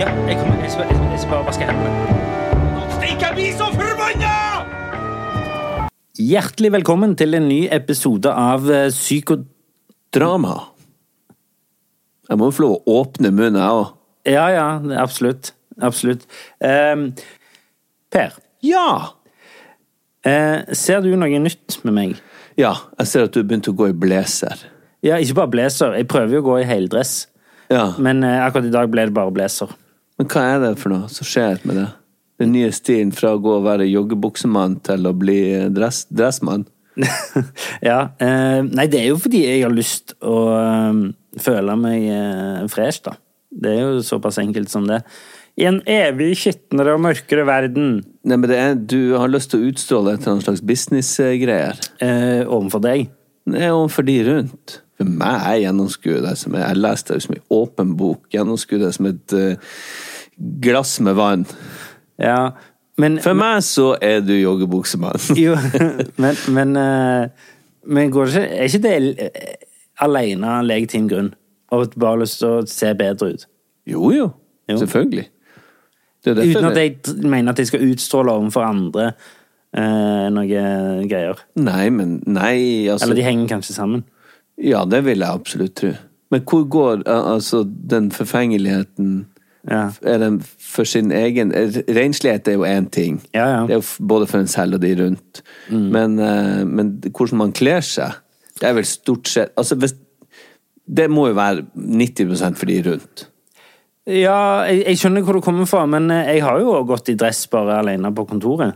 Ja, jeg, kommer, jeg, skal, jeg, skal- bare vaske hendene. Stikk, jeg blir så forbanna! Hjertelig velkommen til en ny episode av Psykodrama. Jeg må jo få lov å åpne munnen, jeg òg. Ja, ja, absolutt. Absolutt. Ehm, per, Ja! eh, ser du noe nytt med meg? Ja, jeg ser at du begynte å gå i blazer. Ja, ikke bare blazer. Jeg prøver jo å gå i heldress. Ja, Men eh, akkurat i dag ble det bare blazer. Men hva er det for noe som skjer med det? Den nye stilen fra å gå og være joggebuksemann til å bli dress, dressmann? ja. Eh, nei, det er jo fordi jeg har lyst å øh, føle meg eh, fresh, da. Det er jo såpass enkelt som det. I en evig skitnere og mørkere verden Nei, men det er, Du har lyst til å utstråle et eller annet slags businessgreier. eh, overfor deg. Nei, er overfor de rundt. For meg, jeg gjennomskuet det som Jeg leste det som en åpen bok. Gjennomskuet det som et eh, glass med vann. Ja, men For meg så er du joggebuksemann. Jo, men, men, eh, men går det ikke, er ikke det eh, alene en legitim grunn? Og bare lyst til å se bedre ut? Jo, jo. Jo. Selvfølgelig. Det Uten at jeg mener at jeg skal utstråle overfor andre eh, noe greier. Nei, men Nei, altså Eller de henger kanskje sammen. Ja, det vil jeg absolutt tro. Men hvor går altså den forfengeligheten Ja, for sin egen Renslighet er jo én ting. ja. ja. Det er jo både for en selv og de rundt. Men, eh, men hvordan man kler seg, det er vel stort sett Altså, Det må jo være 90% for de rundt. ja jeg, jeg skjønner hvor du kommer fra, men eh, jeg har jo gått i dress bare alene på kontoret.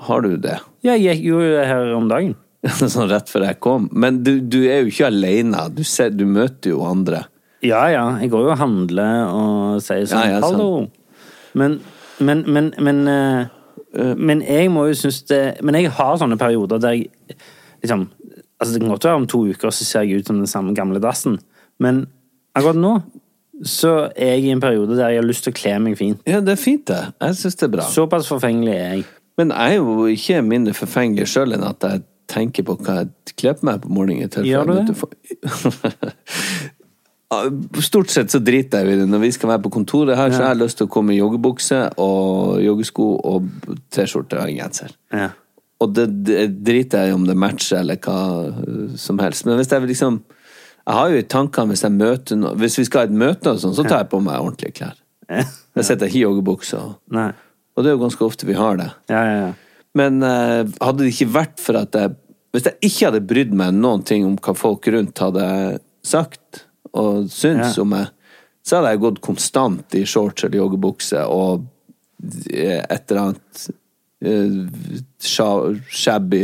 Har du det? Ja, jeg gikk jo her om dagen. sånn rett før jeg kom. Men du, du er jo ikke alene. Du, ser, du møter jo andre. Ja, ja. Jeg går jo og handler og sier sånn Ja, ja. Hallo. Men, men, men, men, eh, men jeg må jo synes det Men jeg har sånne perioder der jeg liksom Altså, det kan godt være om to uker så ser jeg ut som den samme gamle dassen, men akkurat nå så er jeg i en periode der jeg har lyst til å kle meg fint. Ja, det er fint, det. Jeg syns det er bra. Såpass forfengelig er jeg. Men jeg er jo ikke mindre forfengelig sjøl enn at jeg tenker på hva jeg kler på meg på morgenen. Gjør du det? Ja, Stort sett så driter jeg i det. Når vi skal være på kontoret her, så har jeg lyst til å komme i joggebukse og joggesko og T-skjorte og en genser. Ja. Og det, det driter jeg i om det matcher eller hva uh, som helst. Men hvis jeg liksom Jeg har jo i tankene hvis jeg møter noe Hvis vi skal ha et møte og sånn, så tar jeg på meg ordentlige klær. Jeg setter ikke i joggebukse. Og, og det er jo ganske ofte vi har det. Ja, ja, ja. Men uh, hadde det ikke vært for at jeg Hvis jeg ikke hadde brydd meg noen ting om hva folk rundt hadde sagt og syntes Ja. om meg, så hadde jeg gått konstant i shorts eller joggebukse og eh, et eller annet Shabby sha- shabby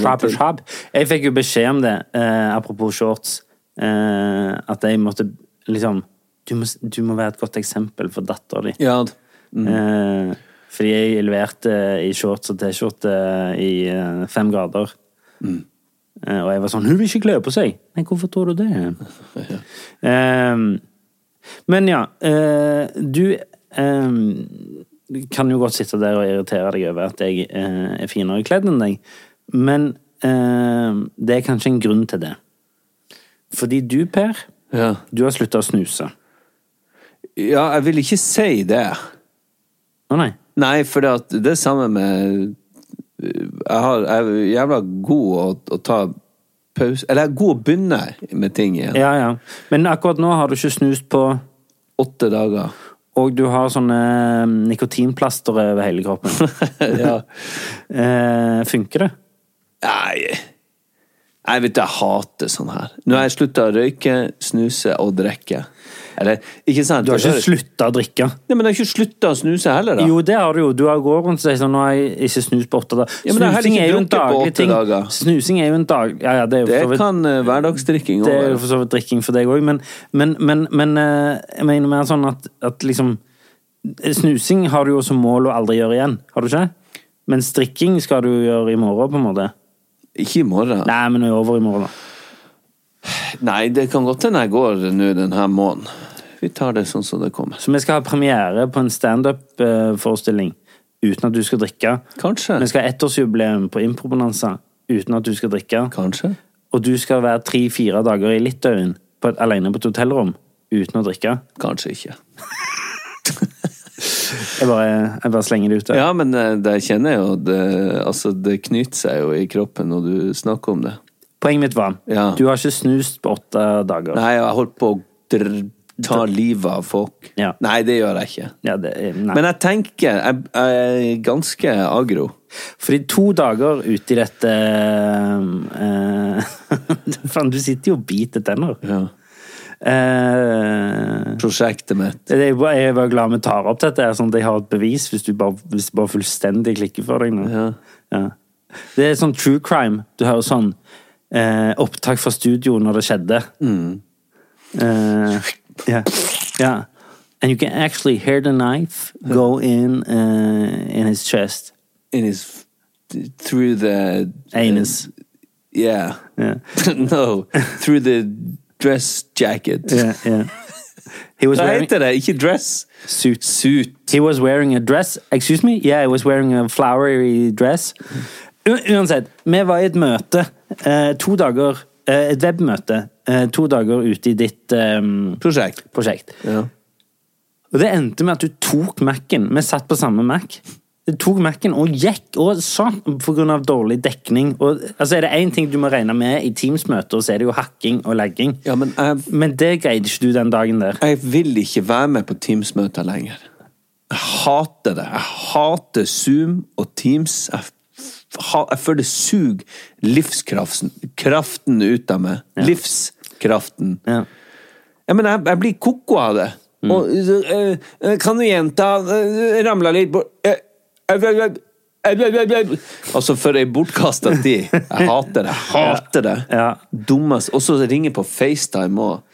Shab, shab. Jeg fikk jo beskjed om det, eh, apropos shorts, eh, at jeg måtte liksom du må, du må være et godt eksempel for dattera di. Ja, Eh, fordi jeg leverte i shorts og T-skjorte i eh, fem grader. Eh, og jeg var sånn 'Hun vil ikke kle på seg!' Nei, hvorfor tror du det? Eh, men ja, uh, du um, kan jo godt sitte der og irritere deg over at jeg uh, er finere kledd enn deg, men uh, det er kanskje en grunn til det. Fordi du, Per, ja. du har slutta å snuse. ja, jeg vil ikke si det. Å nei? Nei, for det, det er samme med Jeg, har, jeg er jævla god å, å ta pause Eller jeg er god å begynne med ting igjen. Ja, ja. Men akkurat nå har du ikke snust på Åtte dager. Og du har sånne eh, nikotinplaster over hele kroppen. ja. Eh, funker det? Nei Jeg vet jeg hater sånn her. Nå har jeg slutta å røyke, snuse og drikke. Eller, ikke sant? Du har ikke slutta å drikke? Nei, men jeg har ikke slutta å snuse heller, da. Jo, det har du jo. Du har gått rundt og sagt sånn Nå har jeg ikke snust på åtte dager. Ja, Snusing er jo en daglig ting. dager. Snusing er jo en dag... Ja, ja, det er jo for så vidt kan uh, hverdagsdrikking Det er jo for så vidt drikking for deg òg, men, men, men, men uh, jeg mener mer sånn at, at liksom Snusing har du jo som mål å aldri gjøre igjen, har du ikke? Men strikking skal du gjøre i morgen, på en måte. Ikke i morgen. Nei, men over i morgen, da. Nei, det kan godt hende jeg går nå denne måneden. Vi tar det sånn som det kommer. Så vi skal ha premiere på en standup-forestilling uten at du skal drikke. Kanskje. Vi skal ha ettårsjubileum på Improbonanza uten at du skal drikke. Kanskje. Og du skal være tre-fire dager i Litauen på et, alene på et hotellrom uten å drikke. Kanskje ikke. Jeg bare, jeg bare slenger det ut der. Ja, men det det jeg jo det, Altså, det knyter seg jo i kroppen når du snakker om det. Poenget mitt var Ja. du har ikke snust på åtte dager. Nei, jeg har holdt på å ta livet av folk. Ja. Nei, det gjør jeg ikke. Ja, det, Men jeg tenker Jeg, jeg er ganske agro. Fordi to dager uti i dette uh, Faen, du sitter jo og biter tenner. Ja. Uh, Prosjektet mitt. bare- jeg er bare glad vi tar opp dette, sånn at jeg har et bevis hvis du bare, hvis du bare fullstendig klikker for deg nå. Ja. Ja. Det er sånn true crime. Du hører sånn eh, opptak fra studio når det skjedde. Eh, ja. yeah, And you can actually hear the knife go in uh, in his chest. In his Through the Anus. Yeah. Yeah. no. Through the dress jacket. Yeah, yeah. He was wearing det? Ikke dress? suit. Suit. He was wearing a dress. Excuse me? Yeah, he was wearing a flowery dress. U uansett, vi var i et møte. eh, to dager eh, Et webmøte. Eh, to dager ute i ditt um, Prosjekt. prosjekt. Ja. Og det endte med at du tok Mac-en. Vi satt på samme Mac. Du tok Mac-en og gikk, og sånn, av dårlig dekning. Og, altså, er det én ting du må regne med i Teams-møter, så er det jo hacking og lagging. ja, men jeg, Men det greide ikke du den dagen der. jeg vil ikke være med på Teams-møter lenger. Jeg hater det. Jeg hater Zoom og Teams. Jeg, jeg føler det suger livskraften ut av meg. Livskraften. Ja. Ja, men jeg, jeg blir koko av det. Og, eh, eh, kan du gjenta uh, Ramla litt bort. Altså, for ei bortkasta tid. Jeg hater det. Jeg hater det. Ja. Dummest. Og så ringer på FaceTime òg.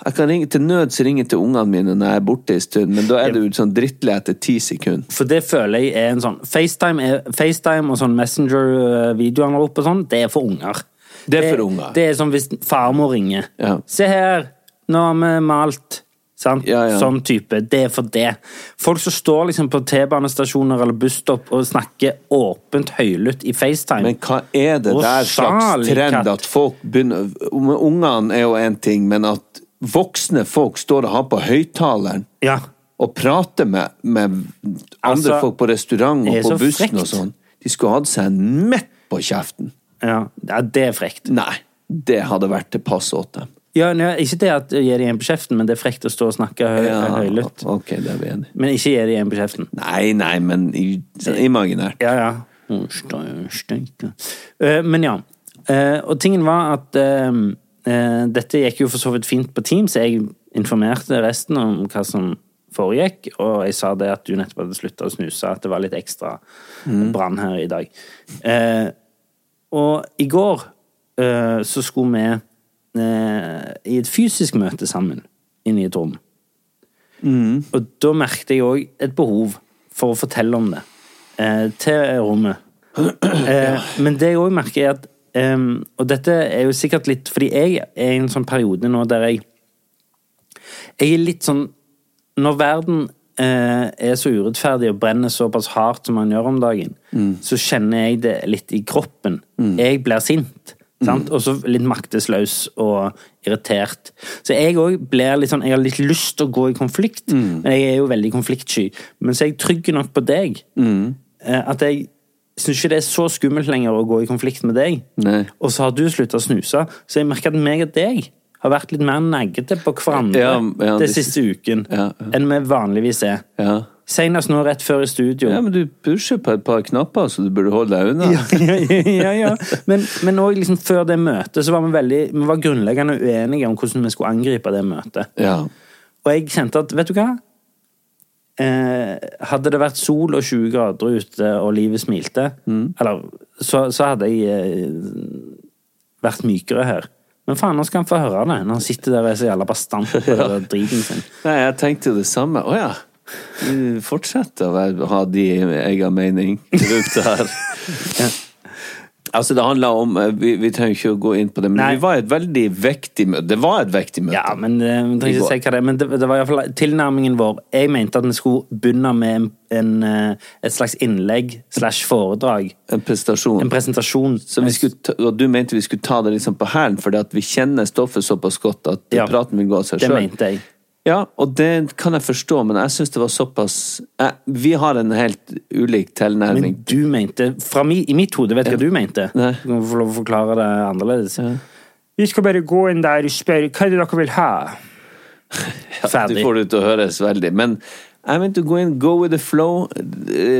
Jeg kan ringe til nød så ringe til ungene mine når jeg er borte en stund, men da er du sånn drittlei etter ti sekunder. For det føler jeg er en sånn FaceTime, er, FaceTime og sånn Messenger-videoanrop og sånn, det er for unger. Det er for unger. Det er som hvis farmor ringer. Ja. Se her, nå har vi malt. Sant? Ja, ja. Sånn type. Det er for det. Folk som står liksom på T-banestasjoner eller busstopp og snakker åpent høylytt i FaceTime. Men hva er det Og der slags trend at folk begynner Ungene er jo én ting, men at voksne folk står og har på høyttaleren ja. og prater med, med andre Altså, folk på restaurant og på bussen bussen og sånn. De skulle hatt seg en midt på kjeften. Ja. Ja, det er frekt. Nei, det hadde vært til pass åt dem. Ja, nei, ikke det at gi dem en på kjeften, men det er frekt å stå og snakke høy, høylytt. ok, det er vi enig. Men ikke gi dem en på kjeften. Nei, nei, men i, sånn imaginært. Ja, ja. Eh, Men ja. Eh, Og tingen var at eh, dette gikk jo for så vidt fint på Teams. Jeg informerte resten om hva som foregikk, og jeg sa det at du nettopp hadde slutta å snuse, at det var litt ekstra brann her i dag. Og i går uh, så skulle vi uh, i et fysisk møte sammen inne i et rom. Og da merket jeg òg et behov for å fortelle om det uh, til rommet. Men det jeg òg merker, er at um, Og dette er jo sikkert litt fordi jeg er i en sånn periode nå der jeg Jeg er litt sånn Når verden er så urettferdig og brenner såpass hardt som man gjør om dagen, så kjenner jeg det litt i kroppen. Jeg blir sint. Mm. Og så litt maktesløs og irritert. Så jeg òg blir litt sånn Jeg har litt lyst til å gå i konflikt, men jeg er jo veldig konfliktsky. Men så er jeg trygg nok på deg eh, at jeg syns ikke det er så skummelt lenger å gå i konflikt med deg. Nei. Og så har du slutta å snuse, så jeg merker at meg og deg har vært litt mer naggete på hverandre Ja, ja, det- siste uken Ja, enn vi vanligvis er. Senest nå rett før i studio. ja, men du pusher på et par knapper, så du burde holde deg unna. ja, ja. Men, men også liksom før det møtet så var vi veldig Vi var grunnleggende uenige om hvordan vi skulle angripe det møtet. Ja. Og jeg kjente at, vet du hva? Eh, hadde det vært sol og 20 grader ute, og livet smilte, eller, så, så hadde jeg eh, vært mykere her. Men faen, nå skal han få høre det, når han sitter der og er så jævla bastant på ja. driten sin. Nei, jeg tenkte jo det samme. Å ja. Vi fortsetter å ha de egen mening rundt det her. ja. Altså, det handla om eh, vi, vi, trenger ikke å gå inn på det, men Nei. vi var et veldig vektig møte. Det var et vektig møte. Ja, men eh, ikke si det. Men det, det var iallfall tilnærmingen vår. Jeg mente at vi skulle begynne med en, en, eh, et slags innlegg slash foredrag. En presentasjon. En presentasjon. Skulle, og du mente vi skulle ta det liksom på hælen, fordi at vi kjenner stoffet såpass godt at ja, praten vil gå av seg sjøl. Det mente jeg. Ja, og det kan jeg forstå, men jeg syns det var såpass jeg, Vi har en helt ulik tilnærming. Men du mente fra mi, I mitt hode vet jeg ja. hva du mente. Nei. Du må få lov å forklare det annerledes. Ja. Vi skal bare gå inn der og spørre hva er det dere vil ha. Ferdig. Ja, du får det til å høres veldig Men jeg mente å gå inn, go with the flow,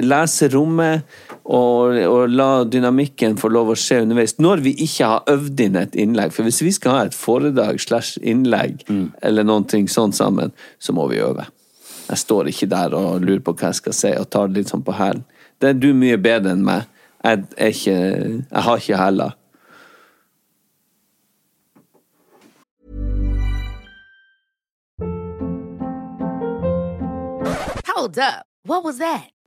lese rommet og, og, la dynamikken få lov å skje underveis. Når vi ikke har øvd inn et innlegg. For hvis vi skal ha et foredrag slash innlegg mm. eller noe sånn sammen, så må vi øve. Jeg står ikke der og lurer på hva jeg skal si og tar det litt sånn på hælen. Det er du mye bedre enn meg. Jeg, er ikke, jeg har ikke hæler. Hold up. What was that?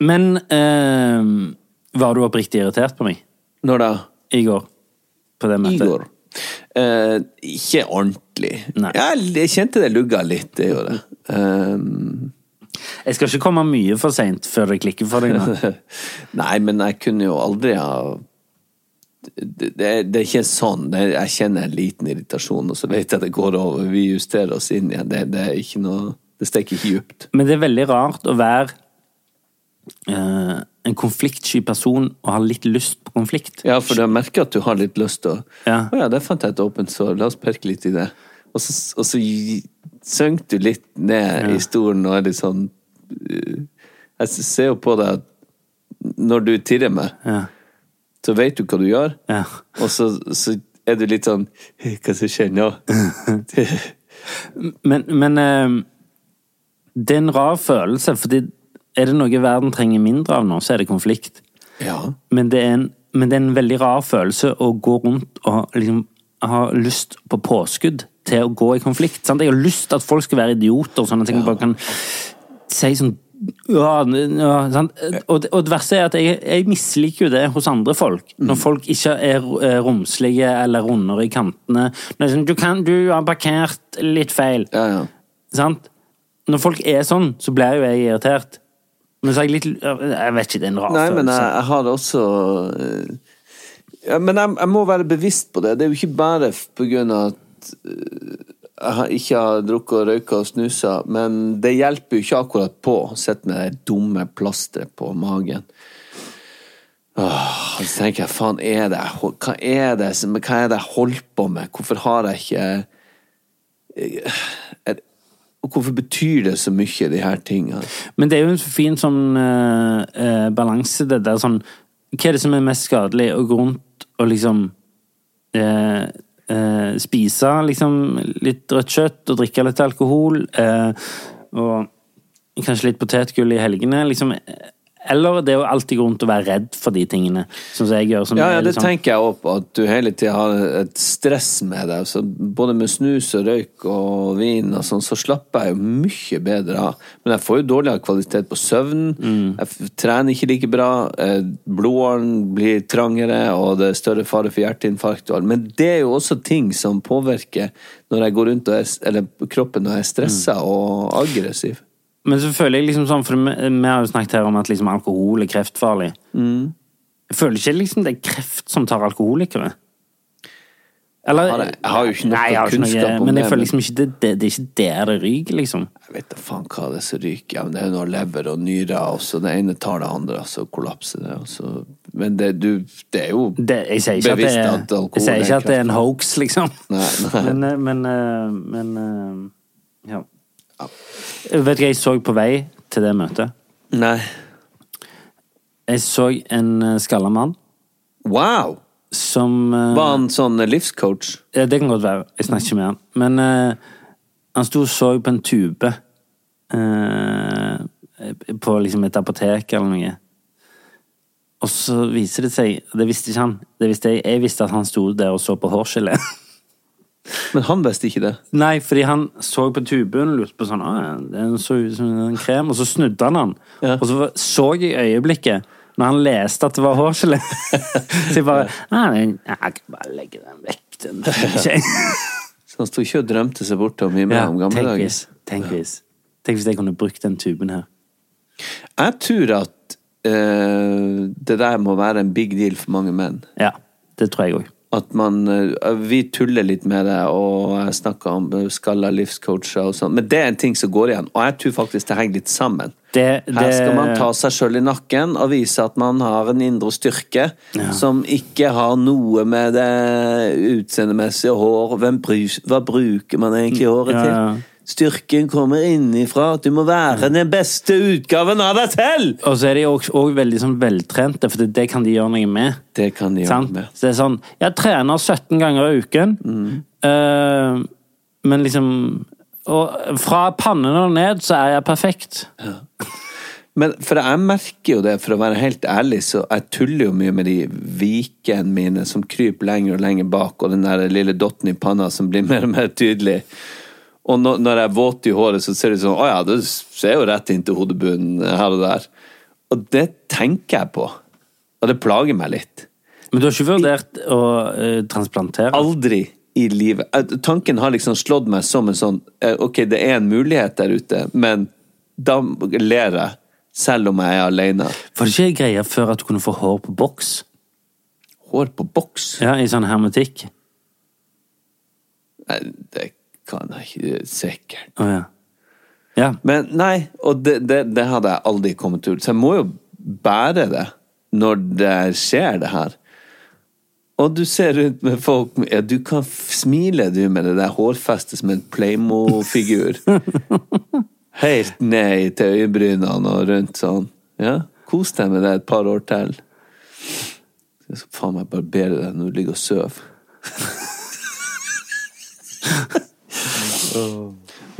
Men eh, var du oppriktig irritert på meg? Når da? I går. På det møtet. I går. Eh, ikke ordentlig. Nei. Jeg, jeg kjente det lugga litt, det gjorde jeg. Um... Jeg skal ikke komme mye for seint før det klikker for deg nå. Nei, men jeg kunne jo aldri ha det, det, det, er ikke sånn. Jeg kjenner en liten irritasjon, og så vet jeg at det går over. Vi justerer oss inn igjen. Det, det er ikke noe Det stikker ikke djupt. Men det er veldig rart å være eh, en konfliktsky person og har litt lyst på konflikt. Ja, for du merker at du har litt lyst til å ja. Å ja, der fant jeg et åpent sår, la oss perke litt i det. Og så, og så synker du litt ned ja. i stolen og er litt sånn uh, Jeg ser jo på deg at når du tirrer meg, ja. så vet du hva du gjør, ja. og så, så, er du litt sånn Hva som skjer nå? men, men uh, det er en rar følelse, fordi er det noe verden trenger mindre av nå, så er det konflikt. Ja. Men, det en, men, det er en, veldig rar følelse å gå rundt og liksom ha lyst på påskudd til å gå i konflikt. Sant? Jeg har lyst til at folk skal være idioter, sånn at jeg ja. bare kan si sånn ja, ja sant? Og, og, det verste er at jeg, jeg, misliker jo det hos andre folk. Når mm. folk ikke er romslige eller rundere i kantene. Sånn, du, kan, du har parkert litt feil. Ja, sant? Når folk er sånn, så blir jo jeg irritert. Men så er jeg litt Jeg vet ikke, det er en rar Nei, men jeg, jeg har også eh, ja, Men jeg, jeg, må være bevisst på det. Det er jo ikke bare på grunn av at eh, jeg ikke har drukket og røyka og snusa, men det hjelper jo ikke akkurat på å sitte med det dumme plasteret på magen. Åh, så tenker jeg, faen, er det, hva er det hva er det jeg holder på med? Hvorfor har jeg ikke eh, og hvorfor betyr det så mye, de her tingene? Men det er jo en fin sånn eh, uh, balanse, det der sånn Hva er det som er mest skadelig? Å gå rundt og liksom eh, spise liksom litt rødt kjøtt og drikke litt alkohol, og kanskje litt potetgull i helgene, liksom eller det er jo alltid grunn til å være redd for de tingene. Som jeg gjør. Som Ja, ja, det liksom- tenker jeg òg på, at du hele tida har et stress med deg. Så både med snus og røyk og vin og sånn, så slapper jeg jo mye bedre av. Men jeg får jo dårligere kvalitet på søvn. Mm. Jeg trener ikke like bra. eh, Blodåren blir trangere, og det er større fare for hjerteinfarkt. og alt. Men det er jo også ting som påvirker når jeg går rundt og er, eller kroppen jeg er stressa Mm. og aggressiv. Men så føler jeg liksom sånn, for vi, har jo snakket her om at liksom alkohol er kreftfarlig. Mm. Jeg føler ikke liksom det er kreft som tar alkoholikere. Eller, Jeg har- jo ikke noe Nei, kunnskap om Men jeg føler liksom ikke det, det, det er ikke der det ryker, liksom. Jeg vet da faen hva det er som ryker. Ja, men det er jo noe lever og nyrer, og så det ene tar det andre, og så kollapser det. Så... Men det, du, det er jo Det, ikke, at det, bevisst at alkohol jeg sier ikke at det er en hoax, liksom. Nei, nei. Men, men, men, eh, men eh, ja. Vet du hva jeg så på vei til det møtet? Nei. Jeg så en eh, skalla mann Wow! som eh, Var han sånn livscoach? Ja, det kan godt være. Jeg snakker ikke med han. Men eh, han sto og så på en tube eh, på liksom et apotek eller noe. Og så viser det seg Det visste ikke han. Det visste jeg, jeg visste at han sto der og så på hårgelé. Men han visste ikke det. Nei, fordi han så på tuben og lurte på sånn Den så ut som en krem, og så snudde han den. Ja. Og så så jeg i øyeblikket når han leste at det var hårgelé. så jeg bare Nei, Jeg kan bare legge den vekk. Den. Så han sto ikke og drømte seg bort Om mimra Ja, om gamle tenk dager. hvis. Tenk hvis. Tenk hvis jeg kunne brukt den tuben her. Jeg tror at uh, det der må være en big deal for mange menn. Ja, det tror jeg òg. At man eh, Vi tuller litt med det, og snakker om eh, skalla livscoacher og sånn, men det er en ting som går igjen, og jeg tror faktisk det henger litt sammen. Det, Her skal man ta seg sjøl i nakken og vise at man har en indre styrke som ikke har noe med det utseendemessige hår Hvem Hva bruker man egentlig håret Ja, ja. Styrken kommer innifra. At du må være den beste utgaven av deg selv! Og så er de òg veldig sånn veltrente, for det, kan de gjøre noe med. Det kan de gjøre med. Så det er sånn Jeg trener 17 ganger i uken, eh, men liksom Og fra pannen og ned så er jeg perfekt. Men for jeg merker jo det, for å være helt ærlig, så jeg tuller jo mye med de vikene mine som kryper lenger og lenger bak, og den der lille dotten i panna som blir mer og mer tydelig. Og når, når jeg er våt i håret, så ser det sånn Å ja, det ser jo rett inn til hodebunnen her og der. Og det tenker jeg på. Og det plager meg litt. Men du har ikke vurdert å uh, transplantere? Aldri i livet. Eh, Tanken har liksom slått meg som en sånn eh, Ok, det er en mulighet der ute, men da ler jeg. Selv om jeg er alene. Var det ikke en greie før at du kunne få hår på boks? Hår på boks? Ja, I sånn hermetikk? Nei, det kan jeg ikke sikkert. Oh, ja. Ja. Men nei, og det, det, det hadde jeg aldri kommet til. Så jeg må jo bære det når det skjer, det her. Og du ser rundt med folk ja, Du kan smile, du, med det der hårfestet som en Playmo-figur. Helt ned til øyebrynene og rundt sånn. Ja, Kos deg med det et par år til. Jeg skal faen meg barbere deg når du ligger og sover.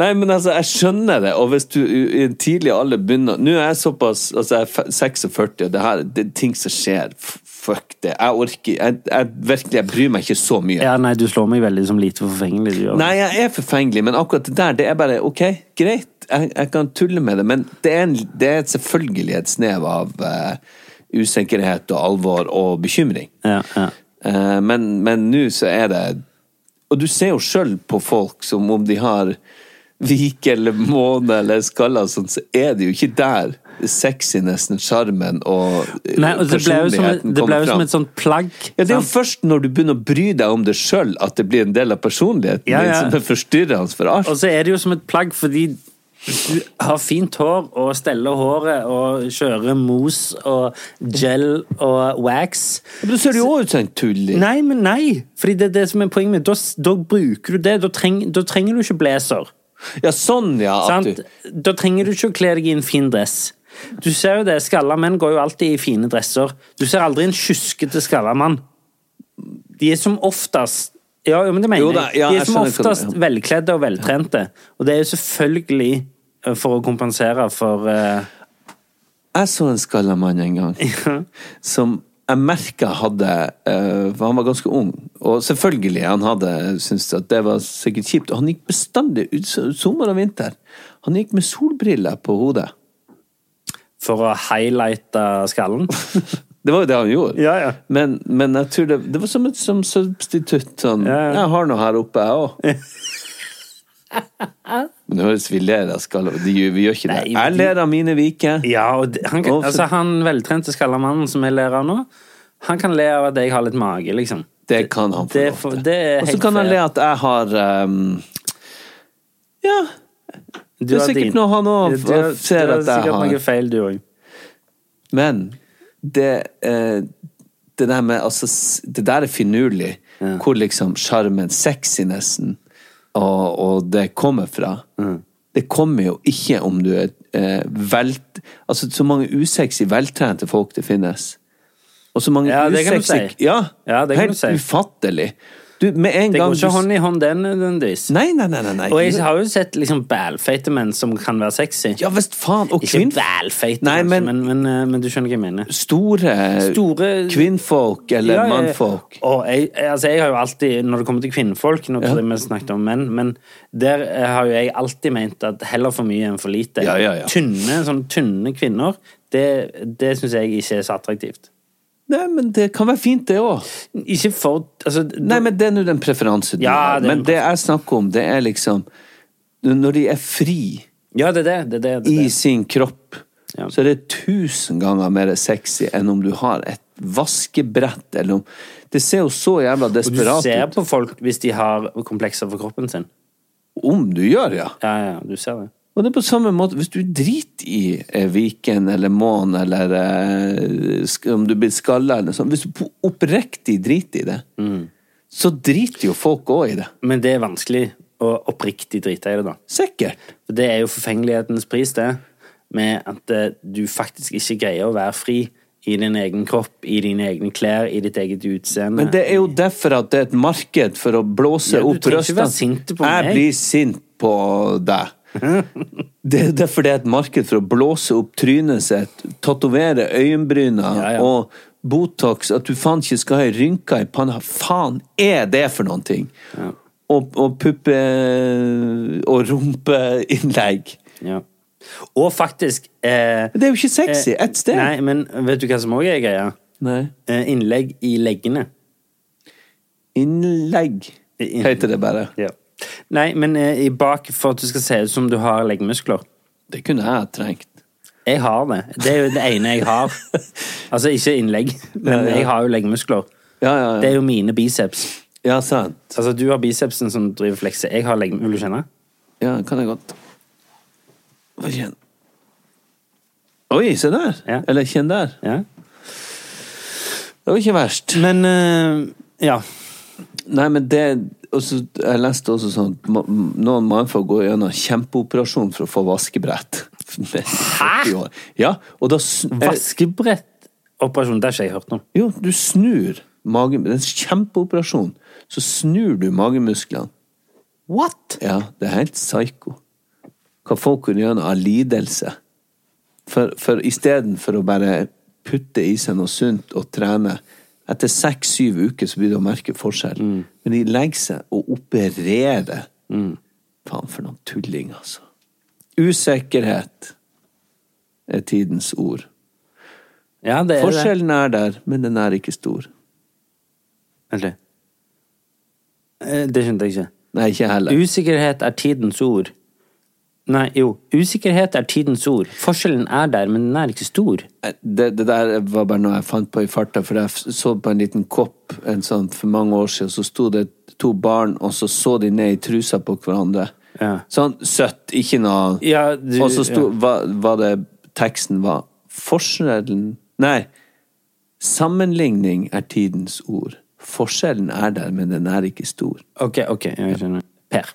Nei, men altså, jeg skjønner det, og hvis du i en tidlig alder begynner Nå er jeg såpass Altså, jeg er 46, og det her det er ting som skjer. Fuck det. Jeg orker jeg, jeg, Virkelig, jeg bryr meg ikke så mye. ja, nei, du slår meg veldig som lite forfengelig. Du gjør. Nei, jeg er forfengelig, men akkurat det der, det er bare ok, greit. Jeg, jeg kan tulle med det, men det er, en, det er selvfølgelig et snev av uh, usikkerhet og alvor og bekymring. Ja, ja. Men men nå så er det Og du ser jo sjøl på folk som om de har vike eller måne eller skaller, sånn, så er det jo ikke der sexinessen, sjarmen og Nei, og personligheten kommer fram. det ble jo som et sånt plagg. Ja, Det er jo først når du begynner å bry deg om det sjøl, at det blir en del av personligheten Ja, din som er forstyrrende for alt. Og så er det jo som et plagg fordi du har fint hår og steller håret og kjører mos og gel og wax. Men da ser du jo ut som en tulling. Nei, men nei! Fordi det er det som er poenget mitt. Da, da bruker du det. Da, treng, da trenger du ikke blazer. Ja, sånn, ja. Du, Da trenger du ikke å kle deg i en fin dress. Du ser jo det, Skalla menn går jo alltid i fine dresser. Du ser aldri en kjuskete skalla mann. De er som oftest Ja, men det mener Jo da, jeg. De er som oftest velkledde og veltrente. Og det er jo selvfølgelig eh, for å kompensere for uh... Jeg så en skalla mann en gang som jeg merka hadde uh, For han var ganske ung, og selvfølgelig, han hadde syntes at det var sikkert kjipt. Og han gikk bestandig ut sommer og vinter. Han gikk med solbriller på hodet. For å highlighte skallen. Det var jo det han gjorde. Ja, ja. Men, men jeg tror det, det var som et som substitutt. Sånn, Ja, ja. Jeg har noe her oppe, jeg òg. Men det høres vi ler av skalla Vi gjør ikke det. Nei, Jeg ler av mine viker. Ja, og det- han, kan, altså, han veltrente skalla mannen som jeg ler av nå, han kan le av at jeg har litt mage, liksom. Det kan han få lov til. Og så kan han le at jeg har um, Ja, Du det er har sikkert din- noe han òg Du har- du har sikkert noe feil, du òg. Men det, eh, det der med altså, Det der er finurlig. Hvor liksom sjarmen, sexinessen og, og det kommer fra. Det kommer jo ikke om du er eh, velt... Altså, så mange usexy, veltrente folk det finnes. Og så mange Ja, usexy si. Ja, Ja, det kan helt du si. ufattelig. Du, med en Det gang går ikke du- hånd i hånd, den nødvendigvis. Nei, nei, nei. nei, nei. Og jeg har jo sett liksom bælfeite menn som kan være sexy. Ja visst faen. Og kvinn... Ikke bælfeite, Nei, men- men, men, eh, men du skjønner hva jeg mener. Store, Store- kvinnfolk eller ja. mannfolk. Og jeg, altså jeg har jo alltid, når det kommer til kvinnfolk Nå tror jeg vi snakket om menn, men der eh, har jo jeg alltid ment at heller for mye enn for lite. Ja, ja, ja. Tynne, sånn tynne kvinner, det, det syns jeg ikke er så attraktivt. Nei, men det kan være fint, det òg. Ikke for altså, Nei, men det er nå den preferansen du Ja, har. Men det jeg snakker om, det er liksom Når de er fri Ja, det er det. det, er i sin kropp, Ja. så er det tusen ganger mer sexy enn om du har et vaskebrett eller om Det ser jo så jævla desperat ut. du ser på folk hvis de har komplekser for kroppen sin. Om du gjør, ja. Ja, ja, du ser det. Og det er på samme måte, hvis du driter i eh, Viken eller Mån eller eh, om du blir skalla eller noe sånt, hvis du oppriktig driter i det, Mm. så driter jo folk òg i det. Men det er vanskelig å oppriktig drite i det, da. Sikkert. For det er jo forfengelighetens pris, det. Med at eh, du faktisk ikke greier å være fri i din egen kropp, i dine egne klær, i ditt eget utseende. Men det er jo derfor at det er et marked for å blåse Ja, du opp trenger ikke være sint på Jeg blir sint på deg. Det er derfor det er et marked for å blåse opp trynet sitt, tatovere øyenbryna Ja, ja. og Botox, at du faen ikke skal ha ei rynke i panna. Faen er det for noen ting? Og, og puppe- og rumpeinnlegg. Ja. Og faktisk eh, Det er jo ikke sexy eh, ett sted. Nei, men vet du hva som òg er greia? Nei. Eh, innlegg i leggene. Innlegg In- heter det bare. Ja. Nei, men eh, i bak for at du skal se ut som du har leggmuskler. Det kunne jeg ha trengt. Jeg har det. Det er jo det ene jeg har. Altså ikke innlegg, men Ja, ja. jeg har jo leggmuskler. Ja, ja, Det er jo mine biceps. ja sant. Altså, du har bicepsen som driver flekse. Jeg har legg... Vil du kjenne? Ja, kan jeg godt. Hva kjenn? Oi, se der! Ja. Eller kjenn der. Ja. Det var ikke verst. Men eh, ja. Nei, men det også, Jeg leste også sånn noen mannfolk går gjennom kjempeoperasjon for å få vaskebrett. Hæ?! Ja, og da eh, Vaskebrettoperasjon, det har ikke jeg hørt om. Jo, du snur magen Det er en kjempeoperasjon. Så snur du magemusklene. What?! Ja, det er helt psyko. Hva folk kunne gjøre av lidelse. For, for istedenfor å bare putte i seg noe sunt og trene Etter seks-syv uker så blir det å merke forskjell. Men de legger seg og opererer. Faen, for noen tulling, altså. Usikkerhet er tidens ord. Ja, det er Forskjellen er der, men den er ikke stor. Vent litt. Eh, Det skjønte jeg ikke. Nei, ikke heller. Usikkerhet er tidens ord. Nei, jo. Usikkerhet er tidens ord. Forskjellen er der, men den er ikke stor. Det, det der var bare noe jeg fant på i farta, for jeg så på en liten kopp en sånn for mange år siden, så sto det to barn, og så så de ned i trusa på hverandre. Ja. Sånn søtt, ikke noe Ja, du- Og så sto ja. hva, det Teksten var Forskjellen Nei. Sammenligning er tidens ord. Forskjellen er der, men den er ikke stor. Ok, ok, jeg skjønner. Per.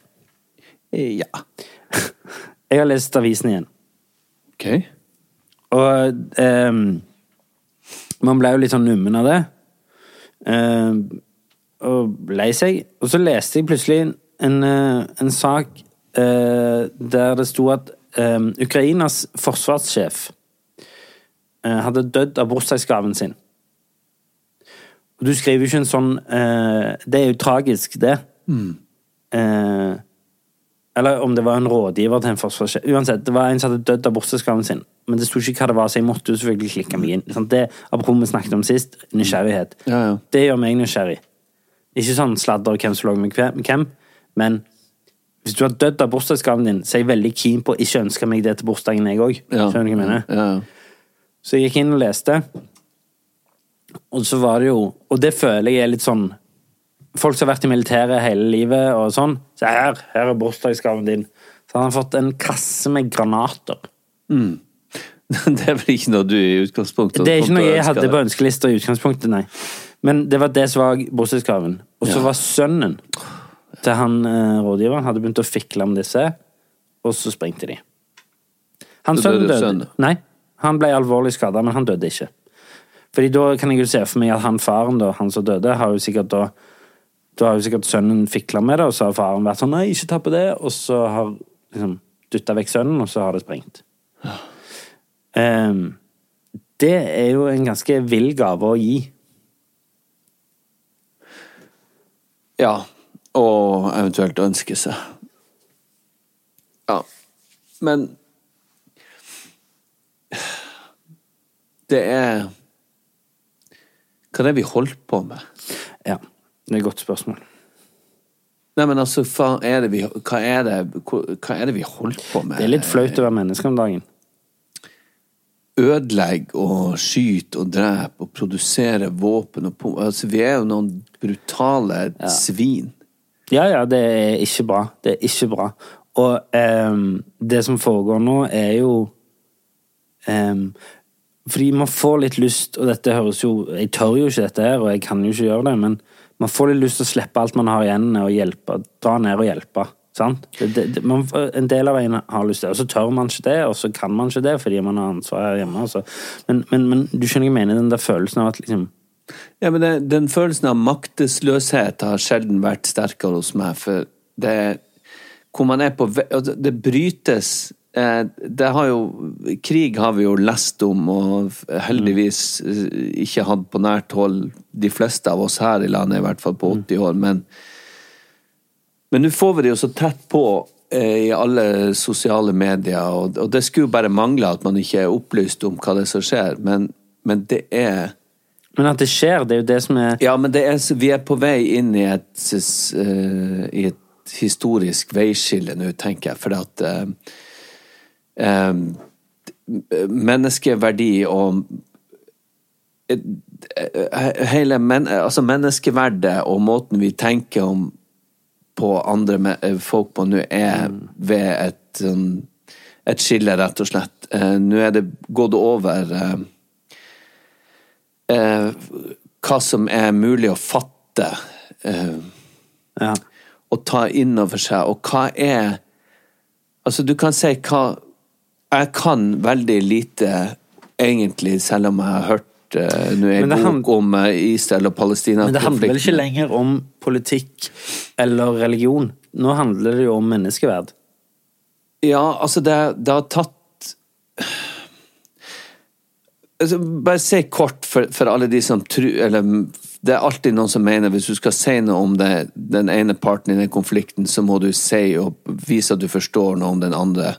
Eh, Ja. Jeg har lest avisen igjen. Ok. Og um, man ble jo litt sånn nummen av det. Um, og lei seg. Og så leste jeg plutselig en, en, eh, en sak uh, der det sto at um, Ukrainas forsvarssjef uh, hadde dødd av bursdagsgaven sin. Og du skriver jo ikke en sånn uh, Det er jo tragisk, det. Eh, eller om det var en rådgiver til en forsvarssjef. Uansett, det var en som hadde dødd av bursdagsgaven sin. Men det sto ikke hva det var, så jeg måtte jo selvfølgelig klikke meg inn. Det apropos vi snakket om sist, nysgjerrighet. Ja, ja. Det gjør meg nysgjerrig. Ikke sånn sladder hvem som lå med hve- hvem, men hvis du har dødd av bursdagsgaven din, så er jeg veldig keen på å ikke ønske meg det til bursdagen, jeg òg. Ja. Skjønner du hva jeg mener? Ja. Så jeg gikk inn og leste, og så var det jo Og det føler jeg er litt sånn Folk som har vært i militæret hele livet og sånn. Se her, her er bursdagsgaven din. Så han har fått en kasse med granater. Det er vel ikke noe du i utgangspunktet Det er ikke noe jeg hadde på ønskelista i utgangspunktet, nei. Men det var det som var bursdagsgaven. Og så Ja. var sønnen til han eh, rådgiveren hadde begynt å fikle med disse, og så sprengte de. Han sønnen døde. sønnen? Nei, han ble alvorlig skada, men han døde ikke. Fordi da kan jeg jo se for meg at han faren, da, han som døde, har jo sikkert da Da har jo sikkert sønnen fikla med det, og så har faren vært sånn 'nei, ikke ta på det', og så har liksom dytta vekk sønnen, og så har det sprengt. Ehm, det er jo en ganske vill gave å gi. Ja. Og eventuelt ønske seg. Ja. Men Det er Hva er det vi holder på med? Ja, det er et godt spørsmål. Nei, men altså, faen, er det vi, hva, er det, hva er det vi holder på med? Det er litt flaut å være menneske om dagen. Ødelegge og skyte og drepe og produsere våpen og altså, Vi er jo noen brutale svin. Ja, ja, det er ikke bra. Det er ikke bra. Og um, det som foregår nå, er jo um, Fordi man får litt lyst, og dette høres jo Jeg tør jo ikke dette her, og jeg kan jo ikke gjøre det, men man får litt lyst til å slippe alt man har i hendene, og hjelpe, dra ned og hjelpe. Sant? Det, det, man, en del av en har lyst til det, og så tør man ikke det, og så kan man ikke det fordi man har ansvar her hjemme. Altså. Men, men, men du skjønner jeg mener, den der følelsen av at liksom Ja, men det, Den følelsen av maktesløshet har sjelden vært sterkere hos meg. For det Hvor man er på ve- altså, Det brytes Det har jo Krig har vi jo lest om, og heldigvis eh, ikke hatt på nært hold de fleste av oss her i landet, i hvert fall på 80 år. Men men nå får vi det jo så tett på eh, i alle sosiale medier, og, og det skulle jo bare mangle at man ikke er opplyst om hva det er som skjer, men, men det er Men at det skjer, det er jo det som er ja, men det er, vi er på vei inn i et, eh, i et historisk veiskille nå, tenker jeg. For at eh, eh, menneskeverdi og eh, hele men, altså menneskeverdet og måten vi tenker om på andre eh, folk på nå, er ved et, sånn, et skille, rett og slett. Eh, Nå er det gått over eh, eh, hva som er mulig å fatte eh, ja. og ta inn over seg, og hva er Altså, du kan si hva Jeg kan veldig lite, egentlig, selv om jeg har hørt eh, nå en det bok om eh, Israel og Palestina. Men det handler vel ikke lenger om politikk eller religion. Nå handler det jo om menneskeverd. Ja, altså, det, det har tatt altså, Bare si kort for, for alle de som tror Eller det er alltid noen som mener hvis du skal si noe om det, den ene parten i den konflikten, så må du si og vise at du forstår noe om den andre